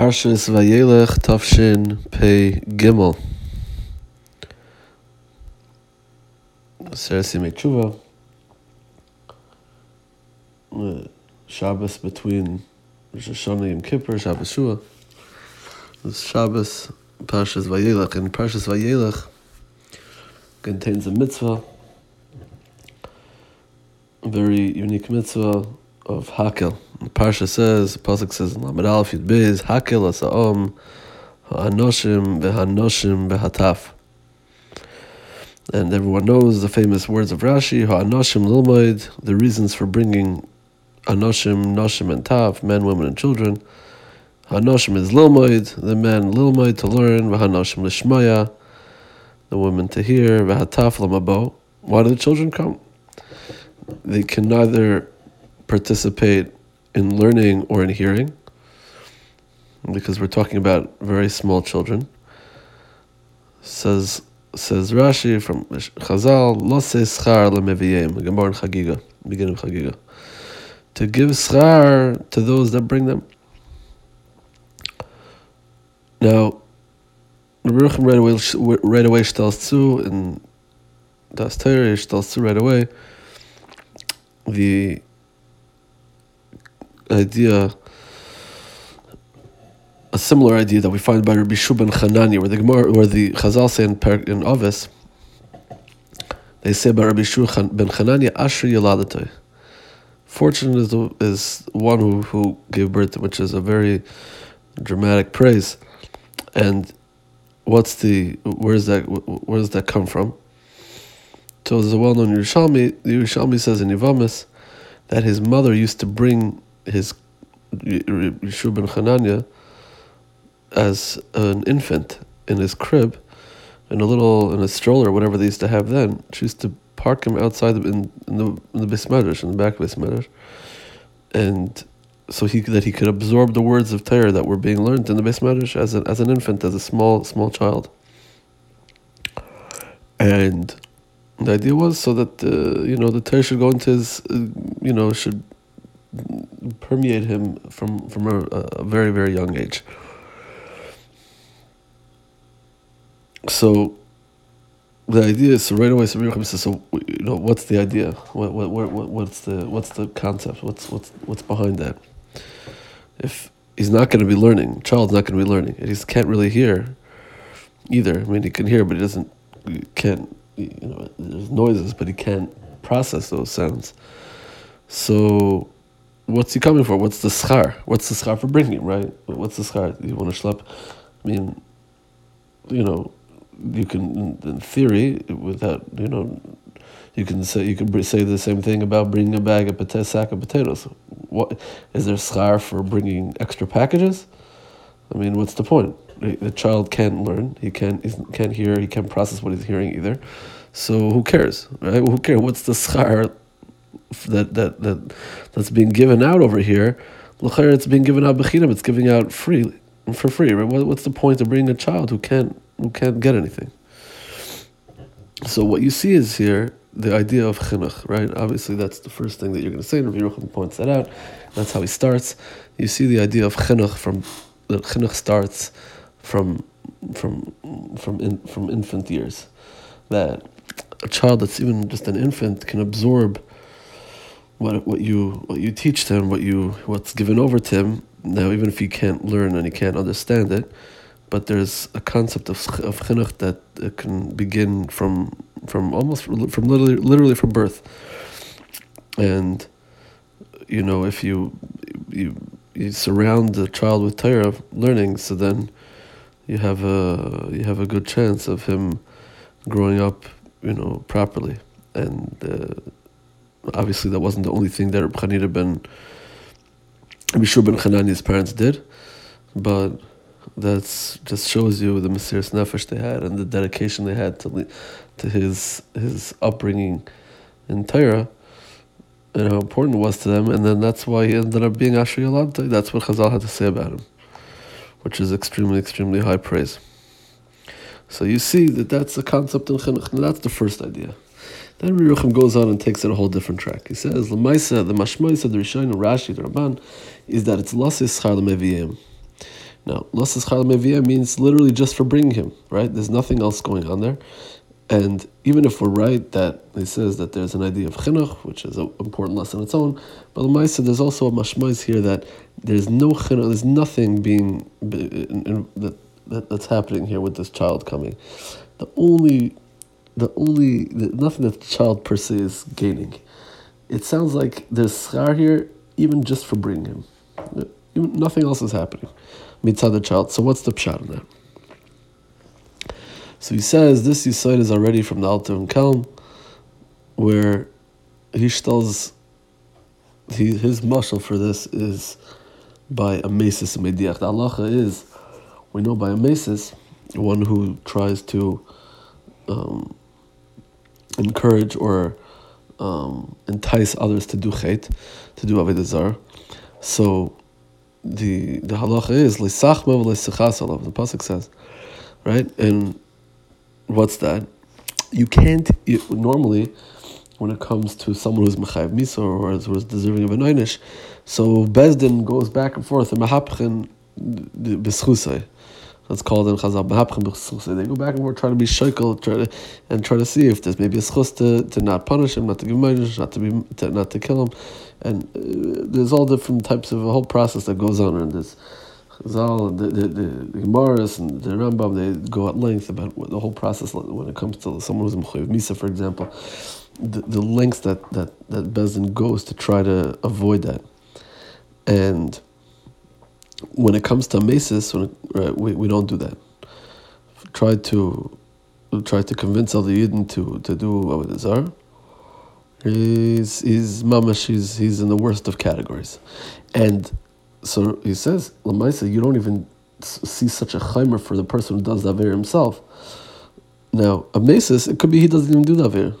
Parshas Vayelech Tafshin Pei Gimel. Seresi Mechuva. Uh, Shabbos between Rosh and Kippur, Shabbos Shua. This Shabbos, Parshas Vayelech, and Parshas Vayelech contains a mitzvah, a very unique mitzvah of Hakel. The Parsha says, the Pasuk says, Lamed Aleph Yud Beis, Hakel Asa'om, Ha'anoshim, V'hanoshim, V'hataf. And everyone knows the famous words of Rashi, Ha'anoshim Lilmoid, the reasons for bringing Anoshim, Noshim, and Tav, men, women, and children. Hanoshim is Lilmoid, the men Lilmoid to learn, V'hanoshim Lishmaya, the women to hear, V'hataf Lamabo. Why do the children come? They can neither participate in learning or in hearing, because we're talking about very small children. Says says Rashi from Chazal, Lose schar lemeviyim, Gemara in Chagiga, beginning of Chagiga, to give schar to those that bring them. Now, Rabbi Yerucham right away, right away tells zu, and Das Torah zu right away, the idea, a similar idea that we find by Rabbi Yehoshua ben Chananya, where the Gemara, where the Chazal say in, in Ovis, they say by Rabbi Yehoshua ben Chananya, Asher Yaladatoi. Fortunate is, is one who, who gave birth, which is a very dramatic praise. And what's the where does that where does that come from? So there's a well-known Yerushalmi. The Yerushalmi says in Yivamis that his mother used to bring his Yeshua ben Chananya as an infant in his crib, in a little in a stroller, whatever they used to have then. Used to park him outside in, in the in the Bismadrash, in the back of Bismadrash, and so he that he could absorb the words of Torah that were being learned in the Bismadrash as an as an infant, as a small small child. And the idea was so that uh, you know the Torah should go into his, uh, you know, should permeate him from from a, a very very young age. So the idea is so right away. So says, so you know, what's the idea? What, what what what's the what's the concept? What's what's what's behind that? If he's not going to be learning, child's not going to be learning, and he can't really hear either. I mean, he can hear, but he doesn't. He can't. You know, there's noises, but he can't process those sounds. So what's he coming for? What's the schar? What's the schar for bringing him, right? What's the schar? You want to schlep? I mean, you know, you can, in theory, without, you know, you can say you can say the same thing about bringing a bag of potato, sack of potatoes. What is there schar for bringing extra packages? I mean, what's the point? The child can't learn. He can't. Can't hear. He can't process what he's hearing either. So who cares, right? Who cares? What's the schar that that that that's being given out over here, it's being given out bechinam. It's giving out free for free. Right? What, what's the point of bringing a child who can't who can't get anything? So what you see is here the idea of chinuch, right? Obviously, that's the first thing that you're going to say. Rabbi Yerucham points that out. That's how he starts. You see the idea of chinuch from that chinuch starts from from from in, from infant years. That a child that's even just an infant can absorb what what you what you teach them, what you what's given over to him. Now, even if he can't learn and he can't understand it, but there's a concept of of chinuch that can begin from from almost from literally literally from birth. And you know, if you you you surround the child with Torah learning, so then you have a you have a good chance of him growing up, you know, properly and. Uh, obviously that wasn't the only thing that Reb Chanina ben Mishur ben parents did, but that's just shows you the Mesiris Nefesh they had and the dedication they had to to his his upbringing in Torah and how important it was to them, and then that's why he ended up being Asher Yalanta. That's what Chazal had to say about him, which is extremely, extremely high praise. So you see that that's the concept in Chinuch. That's the first idea. Then Yerucham goes on and takes it a whole different track. He says, "Lemaisa, the mashmois of the Rishon Rashi, the Ramban, is that it's lasis schar lemeviyim." Now, Lasas Chal Mevia means literally just for bringing him, right? There's nothing else going on there. And even if we're right that he says that there's an idea of chinuch, which is an important lesson on its own, but Lamaisa, there's also a mashmais here that there's no chinuch, there's nothing being in, in, that, that that's happening here with this child coming. The only, the only, nothing that the child per se is gaining. It sounds like there's schar here, even just for bringing him. Even, nothing else is happening. Mitzad the child. So what's the pshat in that? So he says this Yisoid is already from the Alter and Kelm, where he tells he, his mashal for this is by a mesis mediach. The halacha is, we know by a mesis, one who tries to um, encourage or um, entice others to do chait, to do avodah So the the halacha is lisachma v'lisachas The pasuk says, right and What's that? You can't you, normally when it comes to someone who's mechayiv misa or who's deserving of a einish. So Bezdin goes back and forth and mahapchen b'schusay. That's called in Chazal mahapchen b'schusay. They go back and forth trying to be shaykel, try to and try to see if there's maybe a schus to, to not punish him, not to give him not to be to, not to kill him, and uh, there's all different types of a whole process that goes on in this. Zal, the, the, the, the Gemaras and the Rambam, they go at length about the whole process when it comes to someone who's Mechayiv Misa, for example, the, the lengths that, that, that Bezdin goes to try to avoid that. And when it comes to Mesis, when right, we, we don't do that. Try to try to convince other Yidden to, to do Avodah Zarah. He's, he's mamash, he's, he's in the worst of categories. And so he says, Lamaisa, you don't even see such a chaimer for the person who does the Aver himself. Now, a Mesis, it could be he doesn't even do the Aver.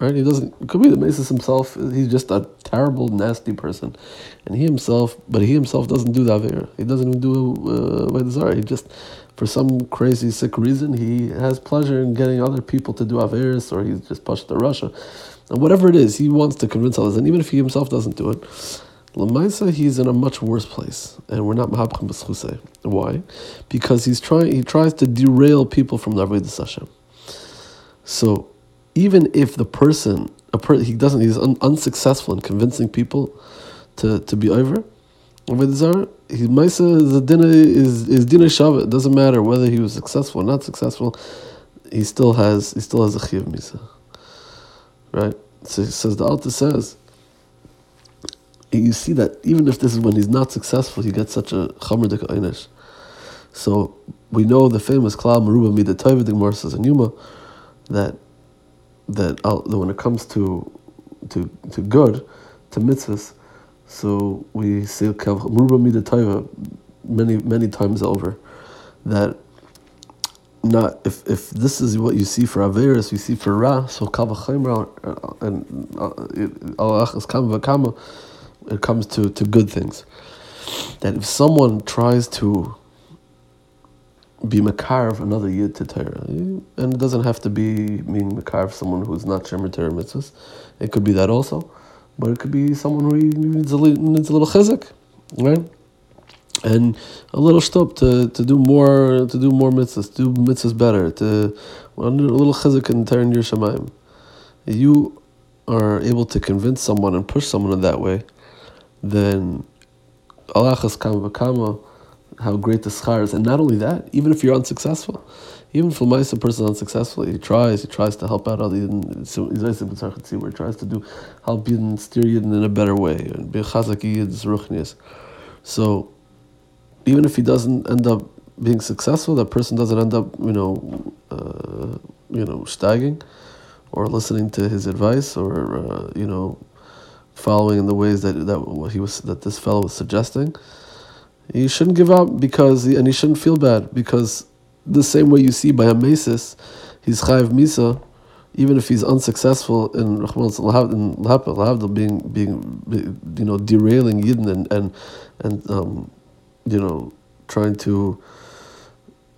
Right? He doesn't, it could be the Mesis himself, he's just a terrible, nasty person. And he himself, but he himself doesn't do the Aver. He doesn't even do uh, He just, for some crazy, sick reason, he has pleasure in getting other people to do Averis, or he's just pushed to Russia. And whatever it is, he wants to convince others. And even if he himself doesn't do it, Lamaisa, he's in a much worse place, and we're not mahabchim b'schuse. Why? Because he's trying. He tries to derail people from the avodah Hashem. So, even if the person, a per, he doesn't, he's un, unsuccessful in convincing people to, to be over avodah zarah. His ma'isa the dinner is is dinner shavet. It doesn't matter whether he was successful or not successful. He still has he still has a chiv misa. Right. So he says the Alta says you see that even if this is when he's not successful, he gets such a chamer einish. So we know the famous klal meruba mida the says in Yuma that that when it comes to to to good to mitzvahs, so we say many many times over that not if if this is what you see for Averis, you see for Ra, so Kavachimra uh, and uh, Kama Kama it comes to, to good things. That if someone tries to be Makarv, another Yid to Torah, and it doesn't have to be being Makarv, someone who's not Shemer Torah mitzvahs, it could be that also, but it could be someone who needs a, needs a little chizuk, right? and a little stop to, to do more to do more mitzvahs, to do mitzvahs better, to a little chizuk and turn your shemaim. You are able to convince someone and push someone in that way then Alachas Kama Kama, how great the schar is. And not only that, even if you're unsuccessful, even if a person is unsuccessful, he tries, he tries to help out other Yidden, where he tries to do help Yidden, steer Yidden in a better way, and be chazak So, even if he doesn't end up being successful, that person doesn't end up, you know, uh, you know, stagging, or listening to his advice, or uh, you know, following in the ways that that he was that this fellow was suggesting, he shouldn't give up because and he shouldn't feel bad because the same way you see by a mesis, he's chayiv misa, even if he's unsuccessful in in being being you know derailing yidden and and and um, you know trying to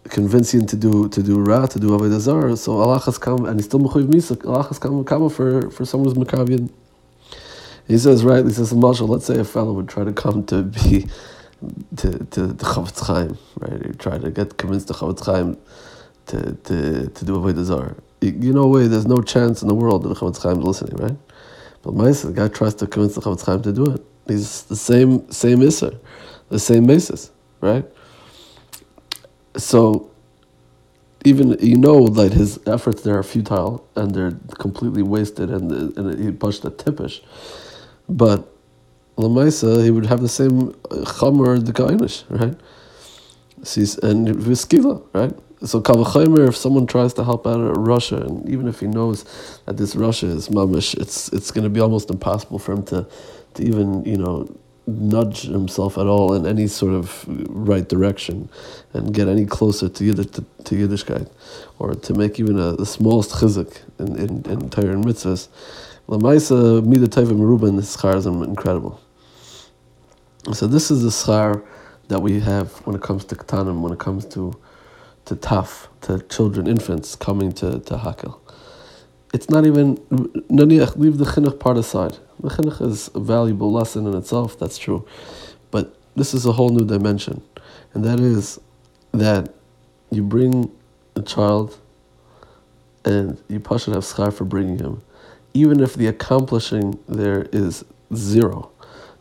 convince him to do to do ra to do avodah zarah. So Allah has come and he's still mechayiv misa. Allah has come for for someone who's mekav he says, right, he says, Marshall, let's say a fellow would try to come to be to to the Chofetz Chaim, right? You try to get convinced the Chofetz Chaim to to to do avodah zarah. You, know, way there's no chance in the world that the Chofetz Chaim is listening, right? But Maisa, the guy tries to convince the Chofetz Chaim to do it. He's the same same Isser, the same basis, right? So even you know that his efforts there are futile and they're completely wasted and and he pushed a tippish, but Lamaisa he would have the same uh, chamer the kainish, right? Sees and viskila, right? So kavachimer, if someone tries to help out Russia, and even if he knows that this Russia is mamish, it's it's going to be almost impossible for him to, to even you know nudge himself at all in any sort of right direction and get any closer to Yiddish, to, to Yiddishkeit or to make even a, the smallest chizik in, in, in Torah mitzvahs. Lamaisa Mida Teva Meruba the schar is incredible. So this is the schar that we have when it comes to ketanim, when it comes to to taf, to children, infants coming to, to hakel. It's not even, naniach, leave the chinuch part aside. The chinuch is a valuable lesson in itself, that's true. But this is a whole new dimension. And that is that you bring a child and you should have schar for bringing him. Even if the accomplishing there is zero,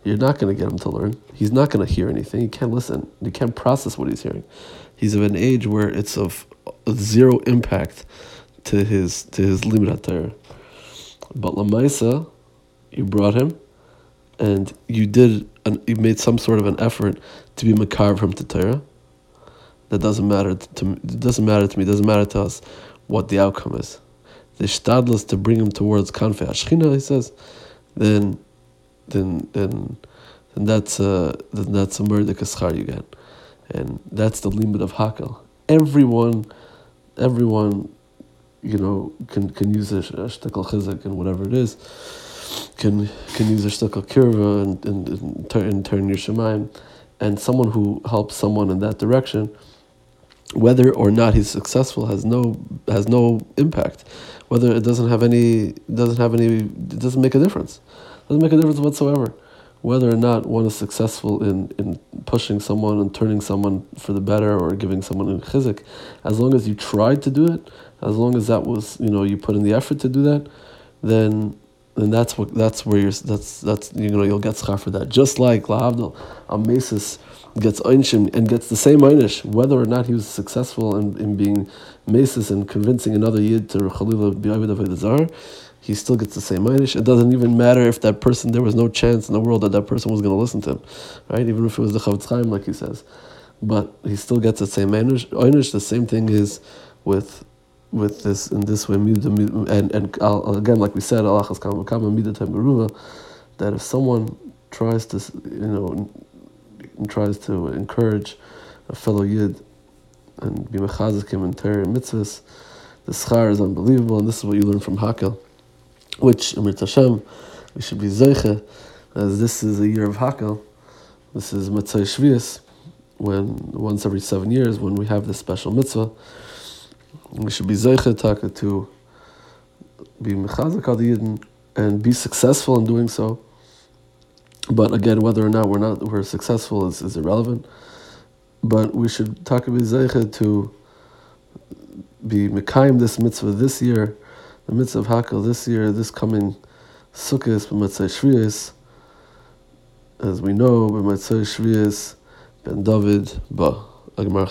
you're not going to get him to learn. He's not going to hear anything. He can't listen. He can't process what he's hearing. He's of an age where it's of zero impact to his to his limud Torah. But lamaisa, you brought him, and you did an, you made some sort of an effort to be makar from to. That doesn't matter to. It doesn't matter to me. It doesn't matter to us what the outcome is. The shtadlus to bring him towards kanfei ashchina. He says, then, then, then, then that's a then that's a murder kaschar you get, and that's the limit of hakel. Everyone, everyone you know, can can use a, shtickle chizik and whatever it is, can can use a shtickle kirva and, and, and, turn, and turn your shemaim, and someone who helps someone in that direction, whether or not he's successful has no has no impact, whether it doesn't have any doesn't have any it doesn't make a difference, doesn't make a difference whatsoever whether or not one is successful in, in pushing someone and turning someone for the better or giving someone a chizik, as long as you tried to do it, as long as that was you know you put in the effort to do that, then then that's what that's where you're that's that's you know you'll get schar for that. Just like lahavdil, a mesis gets einshim and gets the same einish whether or not he was successful in, in being mesis and convincing another yid to chalila bi'avid he still gets the same einish. It doesn't even matter if that person there was no chance in the world that that person was going to listen to him, right? Even if it was the Chofetz Chaim, like he says, but he still gets the same einish. The same thing is with with this in this way, and and again, like we said, midat that if someone tries to, you know, tries to encourage a fellow yid and be mechazik him in Torah mitzvahs, the schar is unbelievable, and this is what you learn from Hakel, which Amir Tashem, we should be zeiche, as uh, this is a year of Hakel. This is Matzai Shvius, when once every seven years, when we have this special mitzvah. We should be zeicha taka to be mechazik al and be successful in doing so. But again, whether or not we're not we're successful is, is irrelevant. But we should talk about to be mekayim this mitzvah this year, the mitzvah of Hakel this year, this coming Sukkot, b'matzai Shviyas, as we know, b'matzai Shviyas, ben David ba, agmar